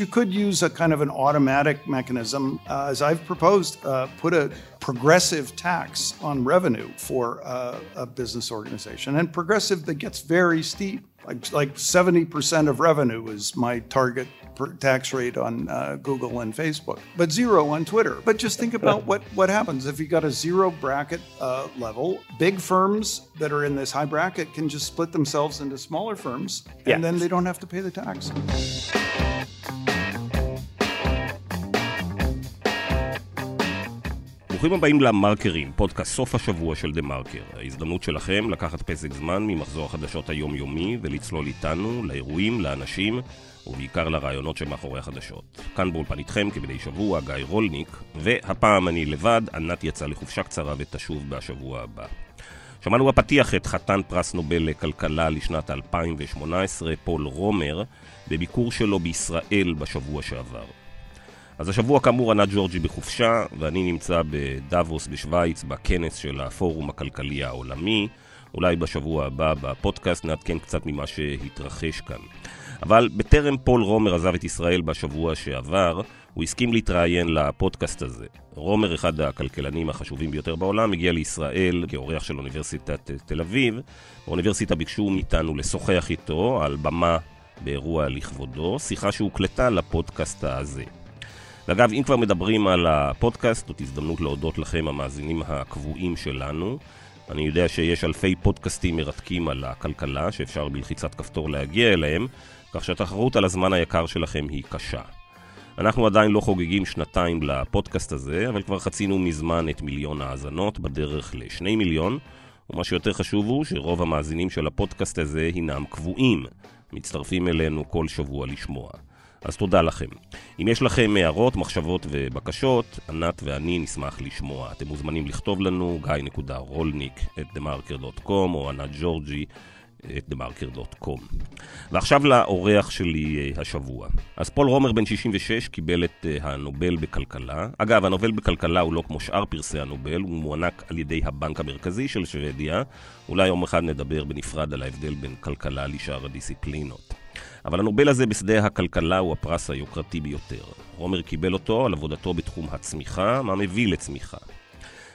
You could use a kind of an automatic mechanism, uh, as I've proposed, uh, put a progressive tax on revenue for uh, a business organization, and progressive that gets very steep. Like, like 70% of revenue is my target tax rate on uh, Google and Facebook, but zero on Twitter. But just think about what, what happens if you got a zero bracket uh, level. Big firms that are in this high bracket can just split themselves into smaller firms, and yeah. then they don't have to pay the tax. ברוכים הבאים למרקרים, פודקאסט סוף השבוע של דה מרקר. ההזדמנות שלכם לקחת פסק זמן ממחזור החדשות היומיומי ולצלול איתנו לאירועים, לאנשים ובעיקר לרעיונות שמאחורי החדשות. כאן באולפן איתכם כבדי שבוע, גיא רולניק, והפעם אני לבד, ענת יצא לחופשה קצרה ותשוב בשבוע הבא. שמענו בפתיח את חתן פרס נובל לכלכלה לשנת 2018, פול רומר, בביקור שלו בישראל בשבוע שעבר. אז השבוע כאמור ענת ג'ורג'י בחופשה, ואני נמצא בדאבוס בשוויץ, בכנס של הפורום הכלכלי העולמי. אולי בשבוע הבא בפודקאסט נעדכן קצת ממה שהתרחש כאן. אבל בטרם פול רומר עזב את ישראל בשבוע שעבר, הוא הסכים להתראיין לפודקאסט הזה. רומר, אחד הכלכלנים החשובים ביותר בעולם, הגיע לישראל כאורח של אוניברסיטת תל אביב. באוניברסיטה ביקשו מאיתנו לשוחח איתו על במה באירוע לכבודו, שיחה שהוקלטה לפודקאסט הזה. ואגב, אם כבר מדברים על הפודקאסט, זאת הזדמנות להודות לכם, המאזינים הקבועים שלנו. אני יודע שיש אלפי פודקאסטים מרתקים על הכלכלה, שאפשר בלחיצת כפתור להגיע אליהם, כך שהתחרות על הזמן היקר שלכם היא קשה. אנחנו עדיין לא חוגגים שנתיים לפודקאסט הזה, אבל כבר חצינו מזמן את מיליון האזנות, בדרך לשני מיליון, ומה שיותר חשוב הוא שרוב המאזינים של הפודקאסט הזה הינם קבועים, מצטרפים אלינו כל שבוע לשמוע. אז תודה לכם. אם יש לכם הערות, מחשבות ובקשות, ענת ואני נשמח לשמוע. אתם מוזמנים לכתוב לנו, גיא.רולניק את TheMarker.com או ענת ג'ורג'י את TheMarker.com. ועכשיו לאורח שלי אה, השבוע. אז פול רומר בן 66 קיבל את אה, הנובל בכלכלה. אגב, הנובל בכלכלה הוא לא כמו שאר פרסי הנובל, הוא מוענק על ידי הבנק המרכזי של שוודיה. אולי יום אחד נדבר בנפרד על ההבדל בין כלכלה לשאר הדיסציפלינות. אבל הנובל הזה בשדה הכלכלה הוא הפרס היוקרתי ביותר. רומר קיבל אותו על עבודתו בתחום הצמיחה, מה מביא לצמיחה.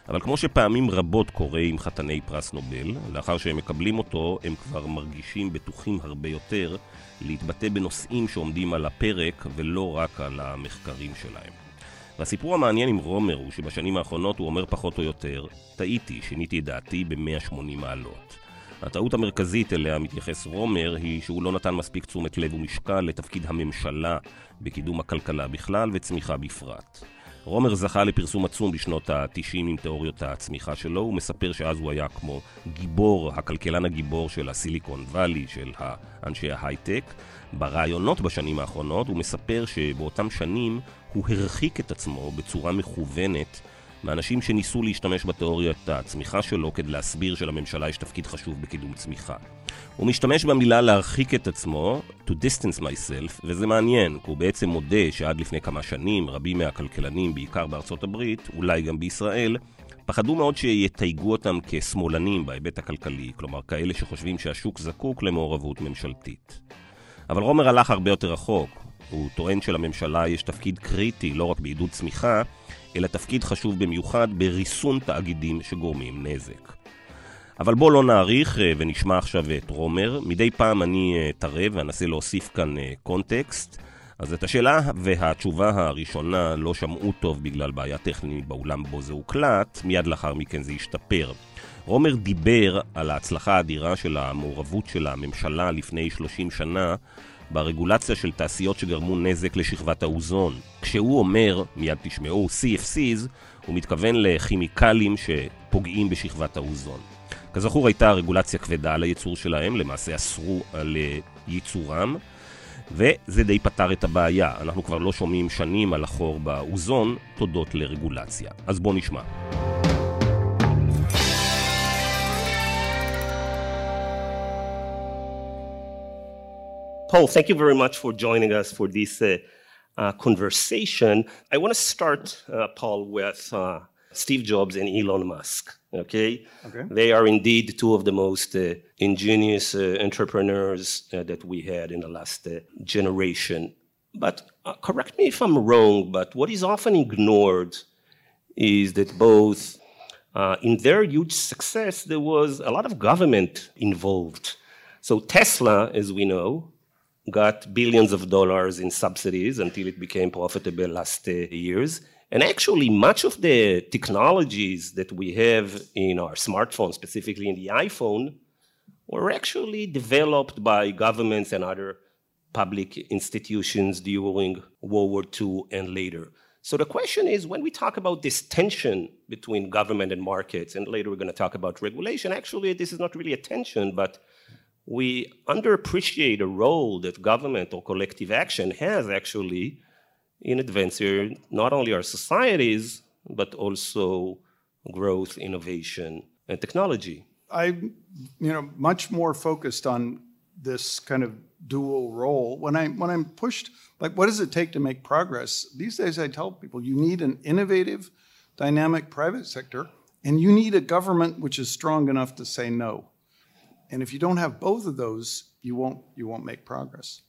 אבל כמו שפעמים רבות קורה עם חתני פרס נובל, לאחר שהם מקבלים אותו, הם כבר מרגישים בטוחים הרבה יותר להתבטא בנושאים שעומדים על הפרק ולא רק על המחקרים שלהם. והסיפור המעניין עם רומר הוא שבשנים האחרונות הוא אומר פחות או יותר, טעיתי, שיניתי את דעתי ב-180 מעלות. הטעות המרכזית אליה מתייחס רומר היא שהוא לא נתן מספיק תשומת לב ומשקל לתפקיד הממשלה בקידום הכלכלה בכלל וצמיחה בפרט. רומר זכה לפרסום עצום בשנות ה-90 עם תיאוריות הצמיחה שלו, הוא מספר שאז הוא היה כמו גיבור, הכלכלן הגיבור של הסיליקון וואלי, של אנשי ההייטק. ברעיונות בשנים האחרונות הוא מספר שבאותם שנים הוא הרחיק את עצמו בצורה מכוונת מאנשים שניסו להשתמש בתיאוריית הצמיחה שלו כדי להסביר שלממשלה יש תפקיד חשוב בקידום צמיחה. הוא משתמש במילה להרחיק את עצמו, to distance myself, וזה מעניין, כי הוא בעצם מודה שעד לפני כמה שנים רבים מהכלכלנים, בעיקר בארצות הברית, אולי גם בישראל, פחדו מאוד שיתייגו אותם כשמאלנים בהיבט הכלכלי, כלומר כאלה שחושבים שהשוק זקוק למעורבות ממשלתית. אבל רומר הלך הרבה יותר רחוק. הוא טוען שלממשלה יש תפקיד קריטי לא רק בעידוד צמיחה, אלא תפקיד חשוב במיוחד בריסון תאגידים שגורמים נזק. אבל בואו לא נאריך אה, ונשמע עכשיו את רומר. מדי פעם אני אתערב אה, ואנסה להוסיף כאן אה, קונטקסט. אז את השאלה והתשובה הראשונה לא שמעו טוב בגלל בעיה טכנית באולם בו זה הוקלט, מיד לאחר מכן זה השתפר. רומר דיבר על ההצלחה האדירה של המעורבות של הממשלה לפני 30 שנה ברגולציה של תעשיות שגרמו נזק לשכבת האוזון. כשהוא אומר, מיד תשמעו, CFCs, הוא מתכוון לכימיקלים שפוגעים בשכבת האוזון. כזכור הייתה רגולציה כבדה על הייצור שלהם, למעשה אסרו על ייצורם, וזה די פתר את הבעיה. אנחנו כבר לא שומעים שנים על החור באוזון, תודות לרגולציה. אז בואו נשמע. Paul, thank you very much for joining us for this uh, uh, conversation. I want to start, uh, Paul, with uh, Steve Jobs and Elon Musk. Okay? okay, they are indeed two of the most uh, ingenious uh, entrepreneurs that we had in the last generation. But uh, correct me if I'm wrong, but what is often ignored is that both uh, in their huge success, there was a lot of government involved. So Tesla, as we know, got billions of dollars in subsidies until it became profitable last uh, years. And actually, much of the technologies that we have in our smartphone, specifically in the iPhone, were actually developed by governments and other public institutions during World War II and later. So the question is when we talk about this tension between government and markets, and later we're going to talk about regulation, actually, this is not really a tension, but we underappreciate the role that government or collective action has actually in advancing not only our societies, but also growth, innovation, and technology. I'm, you know, much more focused on this kind of dual role. When I when I'm pushed, like, what does it take to make progress? These days, I tell people you need an innovative, dynamic private sector, and you need a government which is strong enough to say no. And if you don't have both of those, you won't you won't make progress.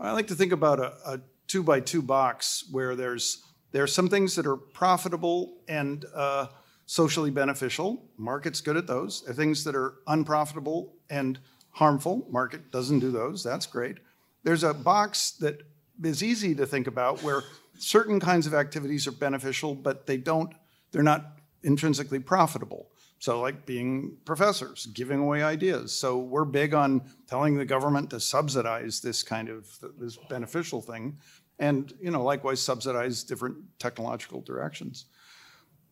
I like to think about a, a two by two box where there's there are some things that are profitable and uh, socially beneficial. Market's good at those. There are things that are unprofitable and harmful. Market doesn't do those. That's great. There's a box that is easy to think about where certain kinds of activities are beneficial, but they don't. They're not intrinsically profitable. So, like being professors, giving away ideas. So, we're big on telling the government to subsidize this kind of this beneficial thing, and you know, likewise subsidize different technological directions.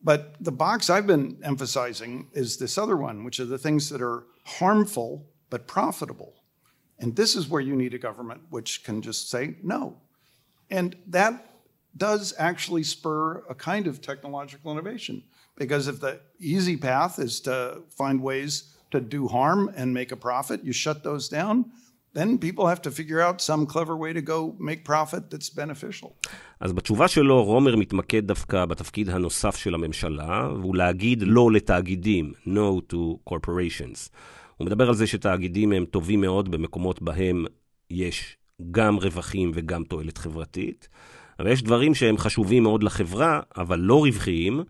But the box I've been emphasizing is this other one, which are the things that are harmful but profitable. And this is where you need a government which can just say no. And that does actually spur a kind of technological innovation. Because if the easy path is to find ways to do harm and make a profit, you shut those down, then people have to figure out some clever way to go make profit that's beneficial. אז בתשובה שלו רומר מתמקד דווקא בתפקיד הנוסף של הממשלה, והוא להגיד לא לתאגידים, no to corporations. הוא מדבר על זה שתאגידים הם טובים מאוד במקומות בהם יש גם רווחים וגם תועלת חברתית, אבל יש דברים שהם חשובים מאוד לחברה, אבל לא רווחיים,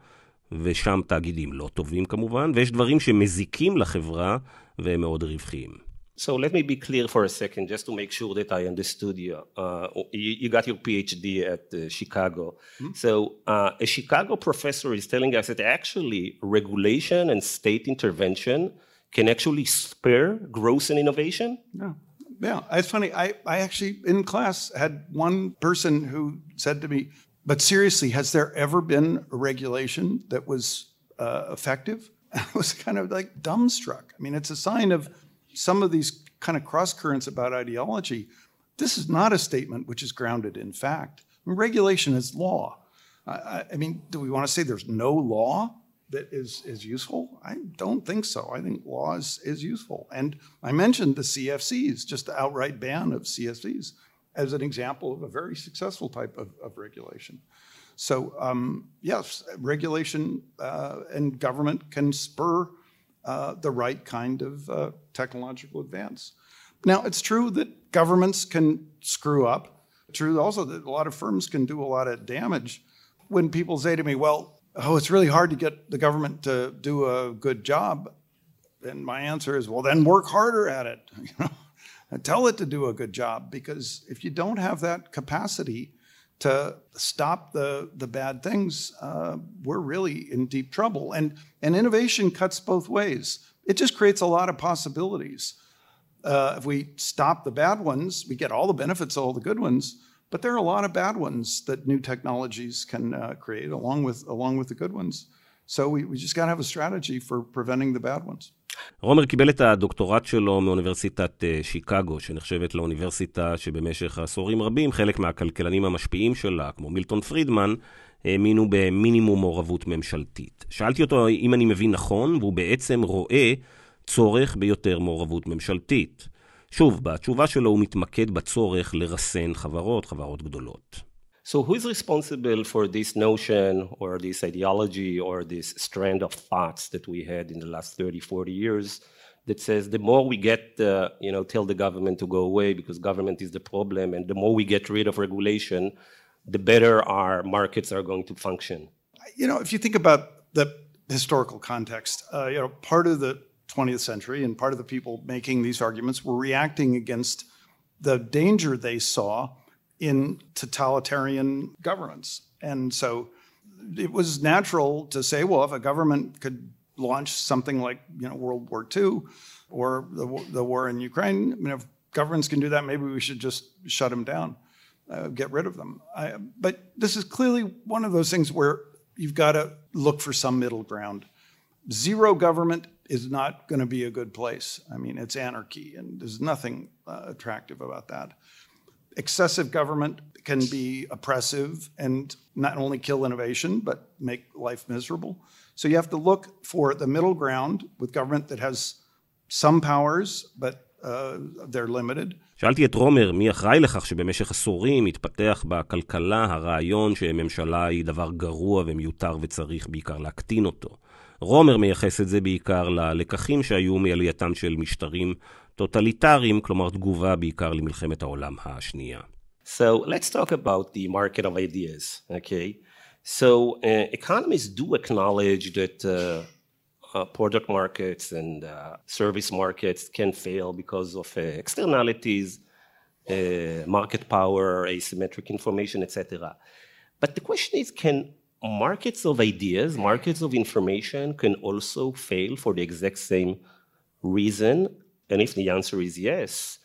ושם תאגידים לא טובים כמובן, ויש דברים שמזיקים לחברה והם מאוד רווחיים. So let me be clear for a second, just to make sure that I understood you. Uh, you, you, got your PhD at uh, Chicago. Mm-hmm. So uh, a Chicago professor is telling us that actually regulation and state intervention can actually spur growth and innovation. Yeah. Yeah, it's funny. I, I actually, in class, had one person who said to me, but seriously, has there ever been a regulation that was uh, effective? I was kind of like dumbstruck. I mean, it's a sign of some of these kind of cross currents about ideology. This is not a statement which is grounded in fact. I mean, regulation is law. I, I mean, do we want to say there's no law that is, is useful? I don't think so. I think law is, is useful. And I mentioned the CFCs, just the outright ban of CFCs as an example of a very successful type of, of regulation. So, um, yes, regulation uh, and government can spur uh, the right kind of uh, technological advance. Now, it's true that governments can screw up. True also that a lot of firms can do a lot of damage. When people say to me, well, oh, it's really hard to get the government to do a good job, and my answer is, well, then work harder at it. You know? Tell it to do a good job because if you don't have that capacity to stop the, the bad things, uh, we're really in deep trouble. And, and innovation cuts both ways. It just creates a lot of possibilities. Uh, if we stop the bad ones, we get all the benefits of all the good ones, but there are a lot of bad ones that new technologies can uh, create along with, along with the good ones. So we, we just got to have a strategy for preventing the bad ones. רומר קיבל את הדוקטורט שלו מאוניברסיטת שיקגו, שנחשבת לאוניברסיטה שבמשך עשורים רבים חלק מהכלכלנים המשפיעים שלה, כמו מילטון פרידמן, האמינו במינימום מעורבות ממשלתית. שאלתי אותו אם אני מבין נכון, והוא בעצם רואה צורך ביותר מעורבות ממשלתית. שוב, בתשובה שלו הוא מתמקד בצורך לרסן חברות, חברות גדולות. So, who is responsible for this notion or this ideology or this strand of thoughts that we had in the last 30, 40 years that says the more we get, uh, you know, tell the government to go away because government is the problem, and the more we get rid of regulation, the better our markets are going to function. You know, if you think about the historical context, uh, you know, part of the 20th century and part of the people making these arguments were reacting against the danger they saw in totalitarian governments. And so it was natural to say, well, if a government could launch something like you know World War II or the, the war in Ukraine, I mean, if governments can do that, maybe we should just shut them down, uh, get rid of them. I, but this is clearly one of those things where you've got to look for some middle ground. Zero government is not going to be a good place. I mean, it's anarchy, and there's nothing uh, attractive about that. Excessive government can be oppressive and not only kill innovation, but make life miserable. So you have to look for the middle ground with government that has some powers, but uh, they're limited. שאלתי את רומר מי אחראי לכך שבמשך עשורים התפתח בכלכלה הרעיון שממשלה היא דבר גרוע ומיותר וצריך בעיקר להקטין אותו. רומר מייחס את זה בעיקר ללקחים שהיו מעלייתם של משטרים טוטליטריים, כלומר תגובה בעיקר למלחמת העולם השנייה. So let's talk about the market of ideas, okay? So uh, economists do acknowledge that uh, uh, product markets and uh, service markets can fail because of uh, externalities, uh, market power, asymmetric information, etc. But the question is, can markets of ideas, markets of information can also fail for the exact same reason? And if the answer is yes,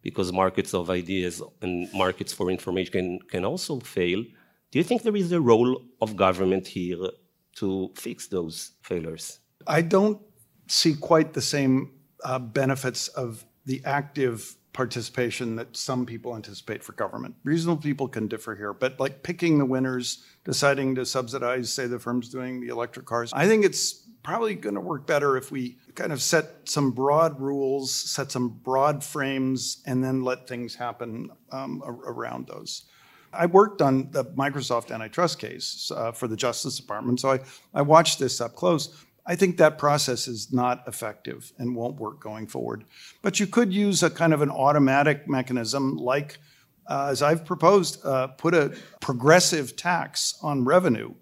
because markets of ideas and markets for information can, can also fail, do you think there is a role of government here to fix those failures? I don't see quite the same uh, benefits of the active participation that some people anticipate for government. Reasonable people can differ here, but like picking the winners, deciding to subsidize, say, the firms doing the electric cars, I think it's probably going to work better if we kind of set some broad rules, set some broad frames, and then let things happen um, around those. I worked on the Microsoft antitrust case uh, for the Justice Department, so I, I watched this up close. I think that process is not effective and won't work going forward. But you could use a kind of an automatic mechanism like, uh, as I've proposed, uh, put a progressive tax on revenue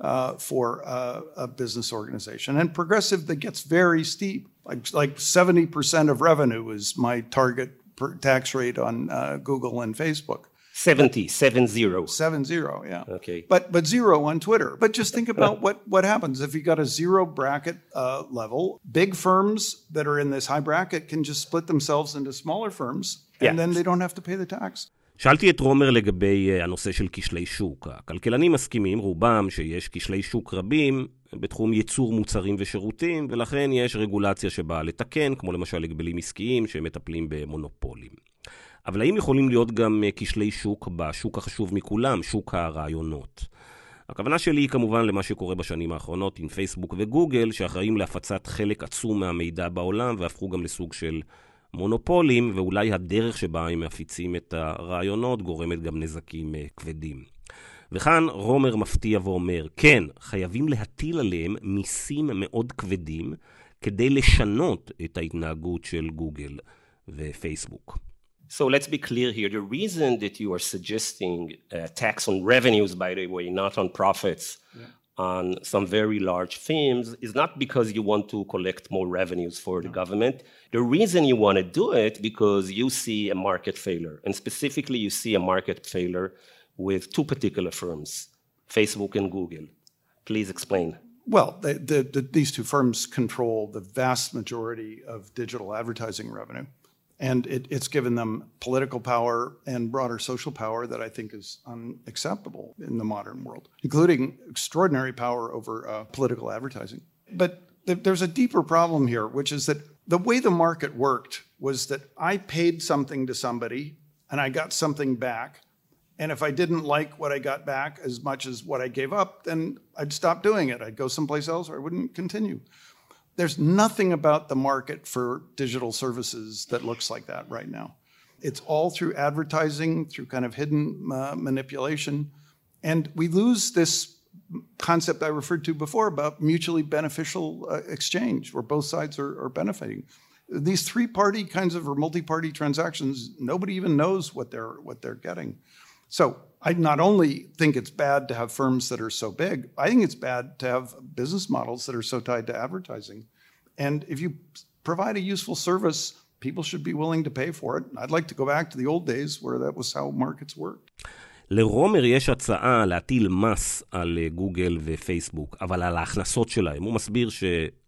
uh, for uh, a business organization. And progressive that gets very steep, like, like 70% of revenue is my target tax rate on uh, Google and Facebook. 70, seven zero. Seven zero, yeah. Okay. But but zero on Twitter. But just think about what what happens if you got a zero bracket uh, level. Big firms that are in this high bracket can just split themselves into smaller firms, and yeah. then they don't have to pay the tax. שאלתי את רומר לגבי הנושא של כשלי שוק. הכלכלנים מסכימים, רובם, שיש כשלי שוק רבים בתחום ייצור מוצרים ושירותים, ולכן יש רגולציה שבאה לתקן, כמו למשל הגבלים עסקיים שמטפלים במונופולים. אבל האם יכולים להיות גם אה, כשלי שוק בשוק החשוב מכולם, שוק הרעיונות? הכוונה שלי היא כמובן למה שקורה בשנים האחרונות עם פייסבוק וגוגל, שאחראים להפצת חלק עצום מהמידע בעולם והפכו גם לסוג של מונופולים, ואולי הדרך שבה הם מפיצים את הרעיונות גורמת גם נזקים אה, כבדים. וכאן רומר מפתיע ואומר, כן, חייבים להטיל עליהם מיסים מאוד כבדים כדי לשנות את ההתנהגות של גוגל ופייסבוק. So let's be clear here. The reason that you are suggesting a tax on revenues, by the way, not on profits. On some very large firms, is not because you want to collect more revenues for the government. The reason you want to do it because you see a market failure, and specifically you see a market failure with two particular firms, Facebook and Google. Please explain. Well, the, the, the, these two firms control the vast majority of digital advertising revenue. And it, it's given them political power and broader social power that I think is unacceptable in the modern world, including extraordinary power over uh, political advertising. But th- there's a deeper problem here, which is that the way the market worked was that I paid something to somebody and I got something back. And if I didn't like what I got back as much as what I gave up, then I'd stop doing it. I'd go someplace else or I wouldn't continue. There's nothing about the market for digital services that looks like that right now. It's all through advertising, through kind of hidden uh, manipulation. And we lose this concept I referred to before about mutually beneficial uh, exchange, where both sides are, are benefiting. These three-party kinds of or multi-party transactions, nobody even knows what they're what they're getting. So I not only think it's bad to have firms that are so big, I think it's bad to have business models that are so tied to advertising. And if you provide a useful service, people should be willing to pay for it. I'd like to go back to the old days where that was how markets worked. לרומר יש הצעה להטיל מס על גוגל ופייסבוק, אבל על ההכנסות שלהם. הוא מסביר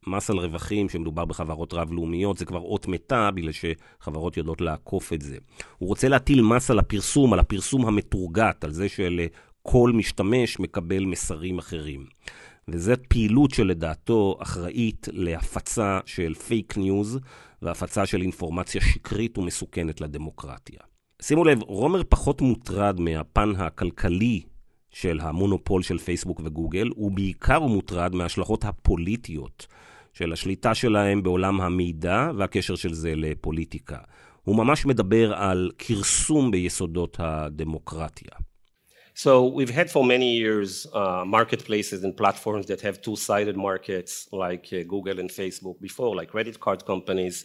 שמס על רווחים, שמדובר בחברות רב-לאומיות, זה כבר אות מתה, בגלל שחברות יודעות לעקוף את זה. הוא רוצה להטיל מס על הפרסום, על הפרסום המתורגת, על זה שלכל משתמש מקבל מסרים אחרים. וזאת פעילות שלדעתו אחראית להפצה של פייק ניוז והפצה של אינפורמציה שקרית ומסוכנת לדמוקרטיה. שימו לב, רומר פחות מוטרד מהפן הכלכלי של המונופול של פייסבוק וגוגל, הוא בעיקר מוטרד מההשלכות הפוליטיות של השליטה שלהם בעולם המידע והקשר של זה לפוליטיקה. הוא ממש מדבר על כרסום ביסודות הדמוקרטיה. So we've had for many years uh, marketplaces and platforms that have two-sided markets like uh, Google and Facebook before, like credit card companies.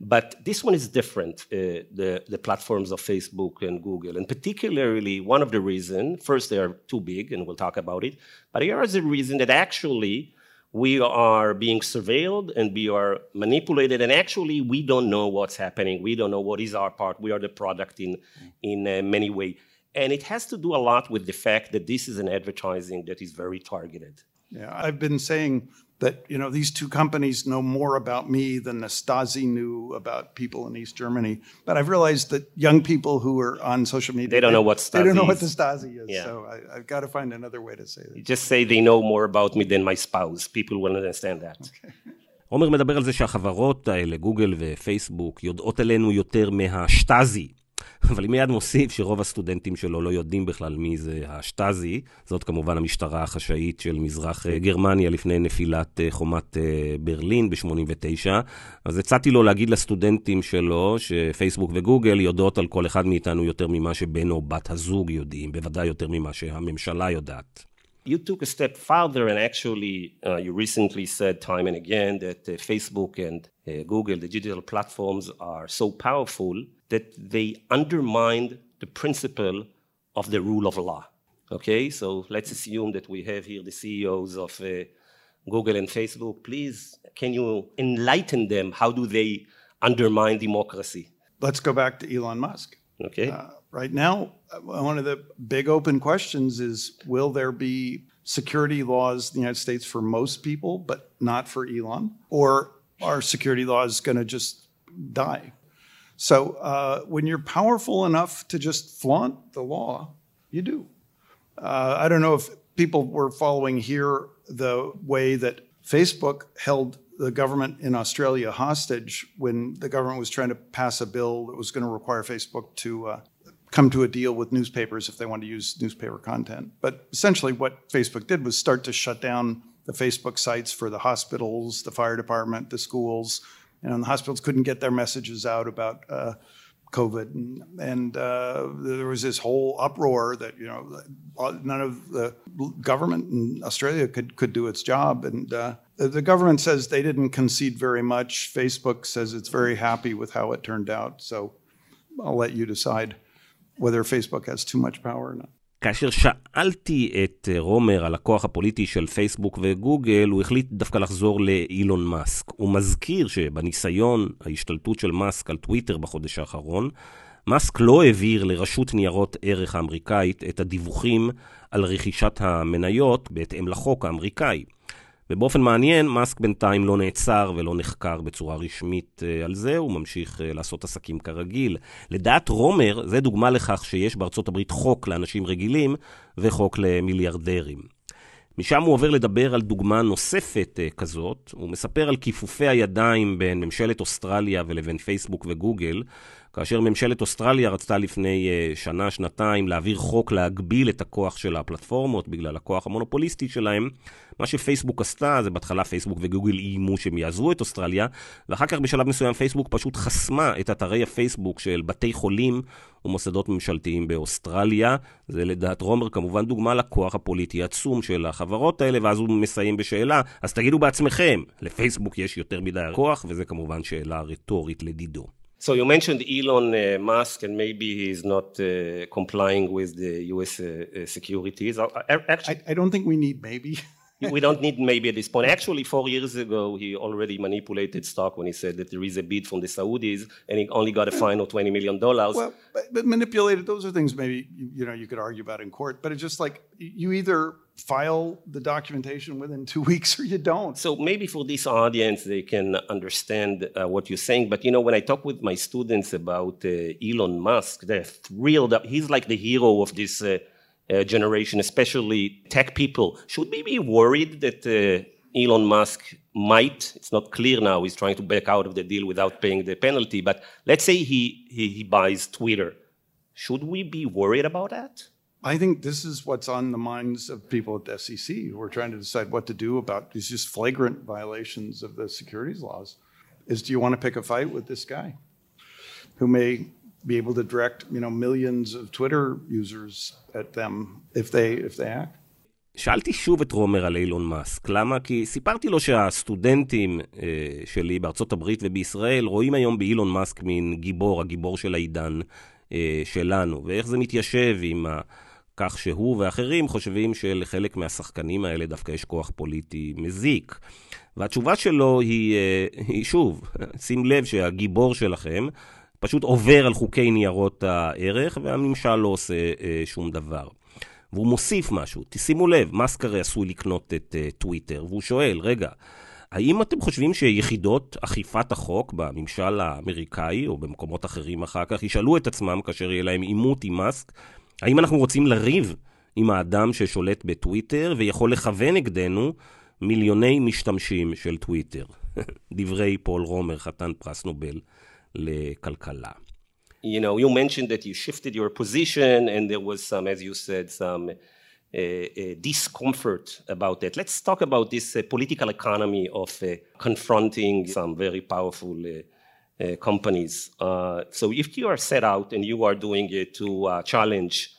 But this one is different, uh, the, the platforms of Facebook and Google. And particularly one of the reasons, first they are too big, and we'll talk about it, but here is a reason that actually we are being surveilled and we are manipulated and actually we don't know what's happening. We don't know what is our part. We are the product in in uh, many ways and it has to do a lot with the fact that this is an advertising that is very targeted. Yeah, I've been saying that you know these two companies know more about me than the Stasi knew about people in East Germany. But I've realized that young people who are on social media they don't know what Stasi they don't know is. what the Stasi is. Yeah. So I, have got to find another way to say that. Just say they know more about me than my spouse. People will understand that. Okay. עומר מדבר על זה שהחברות האלה, גוגל ופייסבוק, יודעות עלינו יותר מהשטאזי, אבל מיד מוסיף שרוב הסטודנטים שלו לא יודעים בכלל מי זה השטאזי. זאת כמובן המשטרה החשאית של מזרח אה, גרמניה לפני נפילת אה, חומת אה, ברלין ב-89. אז הצעתי לו להגיד לסטודנטים שלו שפייסבוק וגוגל יודעות על כל אחד מאיתנו יותר ממה שבן או בת הזוג יודעים, בוודאי יותר ממה שהממשלה יודעת. You took a step further, and actually, uh, you recently said time and again that uh, Facebook and uh, Google, the digital platforms, are so powerful that they undermined the principle of the rule of law. Okay, so let's assume that we have here the CEOs of uh, Google and Facebook. Please, can you enlighten them? How do they undermine democracy? Let's go back to Elon Musk. Okay. Uh, right now, uh, one of the big open questions is will there be security laws in the United States for most people, but not for Elon? Or are security laws going to just die? So uh, when you're powerful enough to just flaunt the law, you do. Uh, I don't know if people were following here the way that Facebook held the government in Australia hostage when the government was trying to pass a bill that was going to require Facebook to uh, come to a deal with newspapers if they wanted to use newspaper content. But essentially, what Facebook did was start to shut down the Facebook sites for the hospitals, the fire department, the schools, you know, and the hospitals couldn't get their messages out about uh, COVID, and, and uh, there was this whole uproar that you know none of the government in Australia could could do its job, and uh, the government says they didn't concede very much. Facebook says it's very happy with how it turned out. So I'll let you decide whether Facebook has too much power or not. כאשר שאלתי את רומר על הכוח הפוליטי של פייסבוק וגוגל, הוא החליט דווקא לחזור לאילון מאסק. הוא מזכיר שבניסיון ההשתלטות של מאסק על טוויטר בחודש האחרון, מאסק לא העביר לרשות ניירות ערך האמריקאית את הדיווחים על רכישת המניות בהתאם לחוק האמריקאי. ובאופן מעניין, מאסק בינתיים לא נעצר ולא נחקר בצורה רשמית uh, על זה, הוא ממשיך uh, לעשות עסקים כרגיל. לדעת רומר, זה דוגמה לכך שיש בארצות הברית חוק לאנשים רגילים וחוק למיליארדרים. משם הוא עובר לדבר על דוגמה נוספת uh, כזאת. הוא מספר על כיפופי הידיים בין ממשלת אוסטרליה ולבין פייסבוק וגוגל, כאשר ממשלת אוסטרליה רצתה לפני uh, שנה, שנתיים, להעביר חוק להגביל את הכוח של הפלטפורמות בגלל הכוח המונופוליסטי שלהם. מה שפייסבוק עשתה, זה בהתחלה פייסבוק וגוגל איימו שהם יעזרו את אוסטרליה, ואחר כך בשלב מסוים פייסבוק פשוט חסמה את אתרי הפייסבוק של בתי חולים ומוסדות ממשלתיים באוסטרליה. זה לדעת רומר כמובן דוגמה לכוח הפוליטי העצום של החברות האלה, ואז הוא מסיים בשאלה, אז תגידו בעצמכם, לפייסבוק יש יותר מדי כוח, וזה כמובן שאלה רטורית לדידו. So you mentioned Elon uh, Musk, and maybe he's not uh, complying with the U.S. Uh, uh, securities. Actually, I, I don't think we need maybe. we don't need maybe at this point. Actually, four years ago, he already manipulated stock when he said that there is a bid from the Saudis, and he only got a fine of twenty million dollars. Well, but, but manipulated. Those are things maybe you, you, know you could argue about in court. But it's just like you either file the documentation within two weeks or you don't. So maybe for this audience, they can understand uh, what you're saying. But you know, when I talk with my students about uh, Elon Musk, they're thrilled. He's like the hero of this. Uh, uh, generation, especially tech people, should we be worried that uh, Elon Musk might, it's not clear now, he's trying to back out of the deal without paying the penalty, but let's say he, he, he buys Twitter. Should we be worried about that? I think this is what's on the minds of people at the SEC who are trying to decide what to do about these just flagrant violations of the securities laws. Is do you want to pick a fight with this guy who may be able to direct, you know, millions of Twitter users at them if they, if they act. שאלתי שוב את רומר על אילון מאסק. למה? כי סיפרתי לו שהסטודנטים אה, שלי בארצות הברית ובישראל רואים היום באילון מאסק מין גיבור, הגיבור של העידן אה, שלנו, ואיך זה מתיישב עם ה... כך שהוא ואחרים חושבים שלחלק מהשחקנים האלה דווקא יש כוח פוליטי מזיק. והתשובה שלו היא, אה, היא שוב, שים לב שהגיבור שלכם פשוט עובר על חוקי ניירות הערך, והממשל לא עושה אה, שום דבר. והוא מוסיף משהו, תשימו לב, מאסק הרי עשוי לקנות את אה, טוויטר, והוא שואל, רגע, האם אתם חושבים שיחידות אכיפת החוק בממשל האמריקאי, או במקומות אחרים אחר כך, ישאלו את עצמם כאשר יהיה להם עימות עם מאסק, האם אנחנו רוצים לריב עם האדם ששולט בטוויטר ויכול לכוון נגדנו מיליוני משתמשים של טוויטר? דברי פול רומר, חתן פרס נובל לכלכלה. You know, you mentioned that you shifted your position and there was some, as you said, some uh, uh, discomfort about that. Let's talk about this uh, political economy of uh, confronting some very powerful uh, uh, companies. so if you are set out and you are doing it to challenge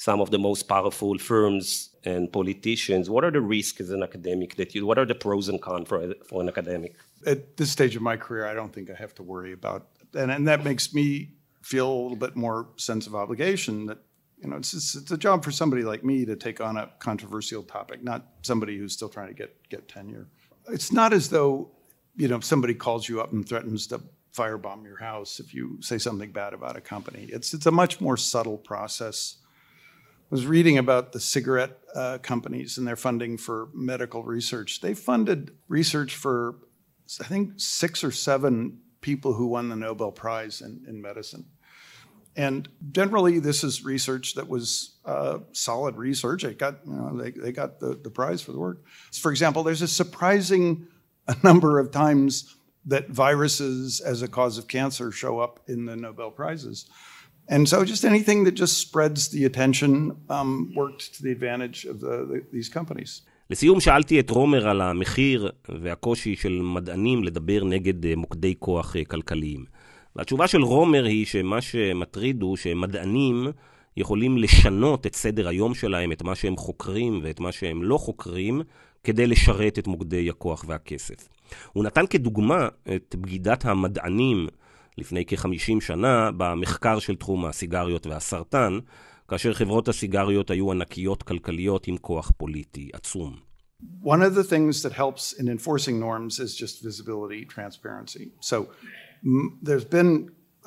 some of the most powerful firms and politicians, what are the risks as an academic that you, what are the pros and cons for, for an academic? At this stage of my career, I don't think I have to worry about, and, and that makes me feel a little bit more sense of obligation that, you know, it's, it's, it's a job for somebody like me to take on a controversial topic, not somebody who's still trying to get, get tenure. It's not as though, you know, if somebody calls you up and threatens to firebomb your house if you say something bad about a company. It's, it's a much more subtle process I was reading about the cigarette uh, companies and their funding for medical research. They funded research for, I think, six or seven people who won the Nobel Prize in, in medicine. And generally, this is research that was uh, solid research. It got, you know, they, they got the, the prize for the work. For example, there's a surprising number of times that viruses as a cause of cancer show up in the Nobel Prizes. And so just anything that just spreads the attention um, worked to the advantage of the, the, these companies. לסיום שאלתי את רומר על המחיר והקושי של מדענים לדבר נגד אה, מוקדי כוח אה, כלכליים. והתשובה של רומר היא שמה שמטריד הוא שמדענים יכולים לשנות את סדר היום שלהם, את מה שהם חוקרים ואת מה שהם לא חוקרים, כדי לשרת את מוקדי הכוח והכסף. הוא נתן כדוגמה את בגידת המדענים לפני כ-50 שנה במחקר של תחום הסיגריות והסרטן, כאשר חברות הסיגריות היו ענקיות כלכליות עם כוח פוליטי עצום. One of the things that helps in enforcing norms is just visibility, transparency. So there's been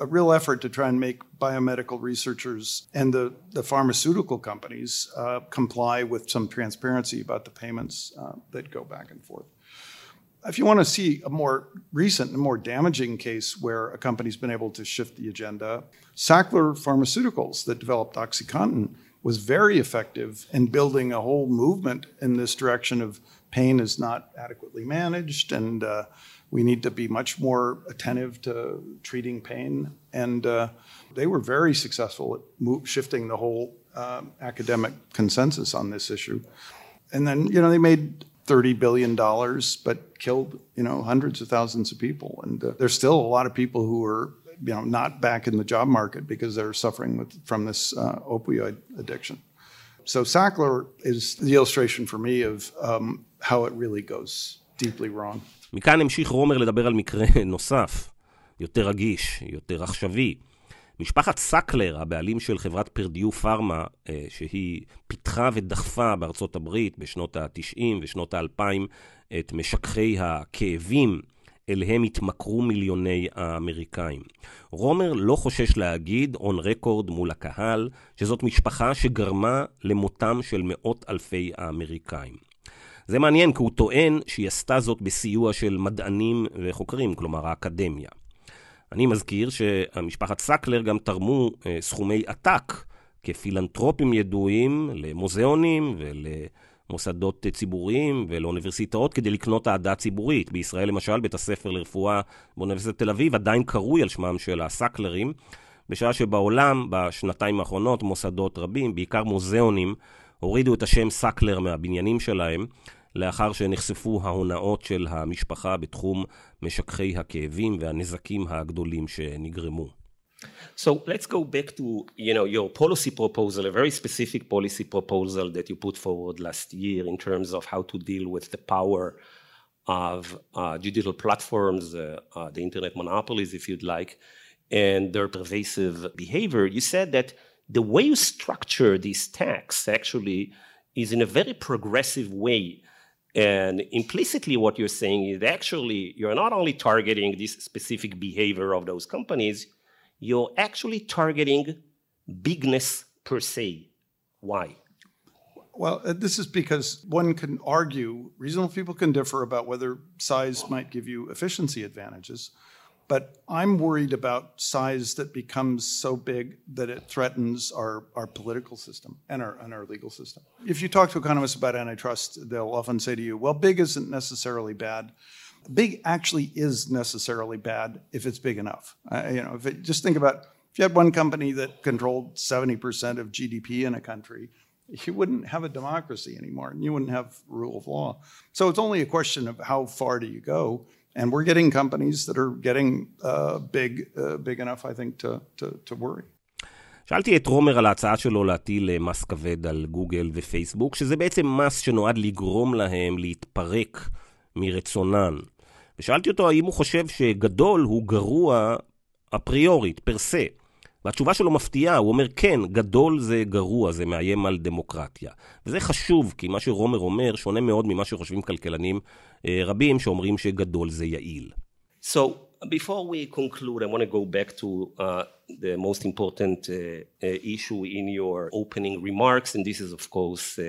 a real effort to try and make biomedical researchers and the, the pharmaceutical companies uh, comply with some transparency about the payments uh, that go back and forth. If you want to see a more recent and more damaging case where a company's been able to shift the agenda, Sackler Pharmaceuticals that developed OxyContin was very effective in building a whole movement in this direction of pain is not adequately managed and uh, we need to be much more attentive to treating pain. And uh, they were very successful at move, shifting the whole uh, academic consensus on this issue. And then, you know, they made $30 billion, but killed, you know, hundreds of thousands of people. And uh, there's still a lot of people who are you know, not back in the job market because they're suffering with, from this uh, opioid addiction. So Sackler is the illustration for me of um, how it really goes deeply wrong. מכאן המשיך רומר לדבר על מקרה נוסף, יותר רגיש, יותר עכשווי. משפחת סקלר, הבעלים של חברת פרדיו פארמה, אה, שהיא פיתחה ודחפה בארצות הברית בשנות ה-90 ושנות ה-2000 את משככי הכאבים אליהם התמכרו מיליוני האמריקאים. רומר לא חושש להגיד, און רקורד מול הקהל, שזאת משפחה שגרמה למותם של מאות אלפי האמריקאים. זה מעניין כי הוא טוען שהיא עשתה זאת בסיוע של מדענים וחוקרים, כלומר האקדמיה. אני מזכיר שהמשפחת סקלר גם תרמו אה, סכומי עתק כפילנטרופים ידועים למוזיאונים ולמוסדות ציבוריים ולאוניברסיטאות כדי לקנות אהדה ציבורית. בישראל למשל, בית הספר לרפואה באוניברסיטת תל אביב עדיין קרוי על שמם של הסקלרים, בשעה שבעולם, בשנתיים האחרונות, מוסדות רבים, בעיקר מוזיאונים, הורידו את השם סקלר מהבניינים שלהם, לאחר שנחשפו ההונאות של המשפחה בתחום משככי הכאבים והנזקים הגדולים שנגרמו. So let's go back to you know your policy proposal, a very specific policy proposal that you put forward last year in terms of how to deal with the power of uh, digital platforms, uh, uh, the internet monopolies, if you'd like, and their pervasive behavior. You said that the way you structure these tax actually is in a very progressive way and implicitly, what you're saying is actually you're not only targeting this specific behavior of those companies, you're actually targeting bigness per se. Why? Well, uh, this is because one can argue, reasonable people can differ about whether size might give you efficiency advantages. But I'm worried about size that becomes so big that it threatens our, our political system and our, and our legal system. If you talk to economists about antitrust, they'll often say to you, well, big isn't necessarily bad. Big actually is necessarily bad if it's big enough. Uh, you know, if it, just think about if you had one company that controlled 70% of GDP in a country, you wouldn't have a democracy anymore and you wouldn't have rule of law. So it's only a question of how far do you go. And we're getting companies that are getting uh, big, uh, big enough, I think, to, to, to worry. שאלתי את רומר על ההצעה שלו להטיל אה, מס כבד על גוגל ופייסבוק, שזה בעצם מס שנועד לגרום להם להתפרק מרצונן. ושאלתי אותו האם הוא חושב שגדול הוא גרוע אפריורית, פר סה. והתשובה שלו מפתיעה, הוא אומר, כן, גדול זה גרוע, זה מאיים על דמוקרטיה. וזה חשוב, כי מה שרומר אומר שונה מאוד ממה שחושבים כלכלנים רבים שאומרים שגדול זה יעיל. So, before we conclude, I want to go back to uh, the most important uh, uh, issue in your opening remarks, and this is, of course,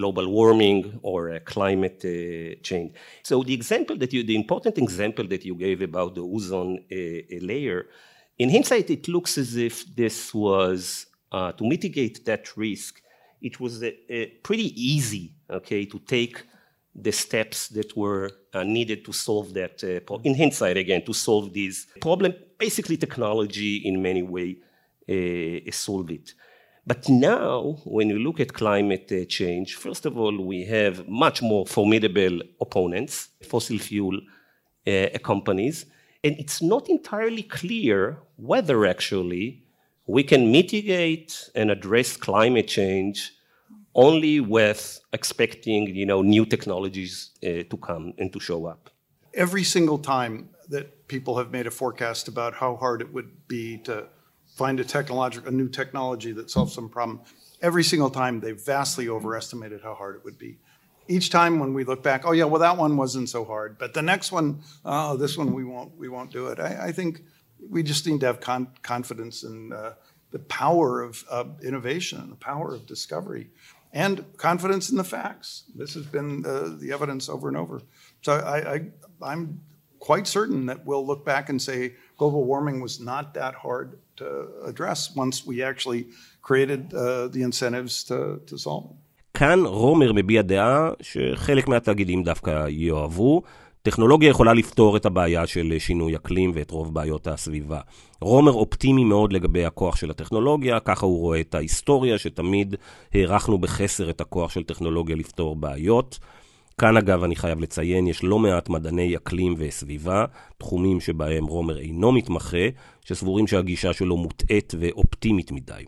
global warming or climate change. So, the example that you, the important example that you gave about the ozone layer In hindsight, it looks as if this was uh, to mitigate that risk. It was a, a pretty easy, okay, to take the steps that were uh, needed to solve that. Uh, in hindsight, again, to solve this problem. Basically, technology in many ways uh, solved it. But now, when you look at climate uh, change, first of all, we have much more formidable opponents, fossil fuel uh, companies and it's not entirely clear whether actually we can mitigate and address climate change only with expecting you know new technologies uh, to come and to show up. Every single time that people have made a forecast about how hard it would be to find a technological a new technology that solves some problem every single time they vastly overestimated how hard it would be. Each time when we look back, oh yeah, well that one wasn't so hard, but the next one, oh, this one we won't we won't do it. I, I think we just need to have con- confidence in uh, the power of uh, innovation the power of discovery, and confidence in the facts. This has been uh, the evidence over and over. So I, I I'm quite certain that we'll look back and say global warming was not that hard to address once we actually created uh, the incentives to, to solve it. כאן רומר מביע דעה שחלק מהתאגידים דווקא יאהבו. טכנולוגיה יכולה לפתור את הבעיה של שינוי אקלים ואת רוב בעיות הסביבה. רומר אופטימי מאוד לגבי הכוח של הטכנולוגיה, ככה הוא רואה את ההיסטוריה, שתמיד הערכנו בחסר את הכוח של טכנולוגיה לפתור בעיות. כאן אגב אני חייב לציין, יש לא מעט מדעני אקלים וסביבה, תחומים שבהם רומר אינו מתמחה, שסבורים שהגישה שלו מוטעית ואופטימית מדי.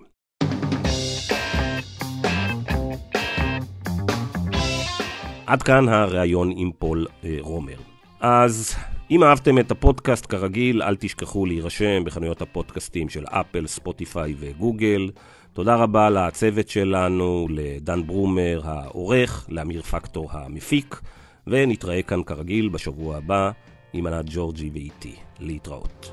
עד כאן הריאיון עם פול אה, רומר. אז אם אהבתם את הפודקאסט כרגיל, אל תשכחו להירשם בחנויות הפודקאסטים של אפל, ספוטיפיי וגוגל. תודה רבה לצוות שלנו, לדן ברומר העורך, לאמיר פקטור המפיק, ונתראה כאן כרגיל בשבוע הבא עם ענת ג'ורג'י ואיתי. להתראות.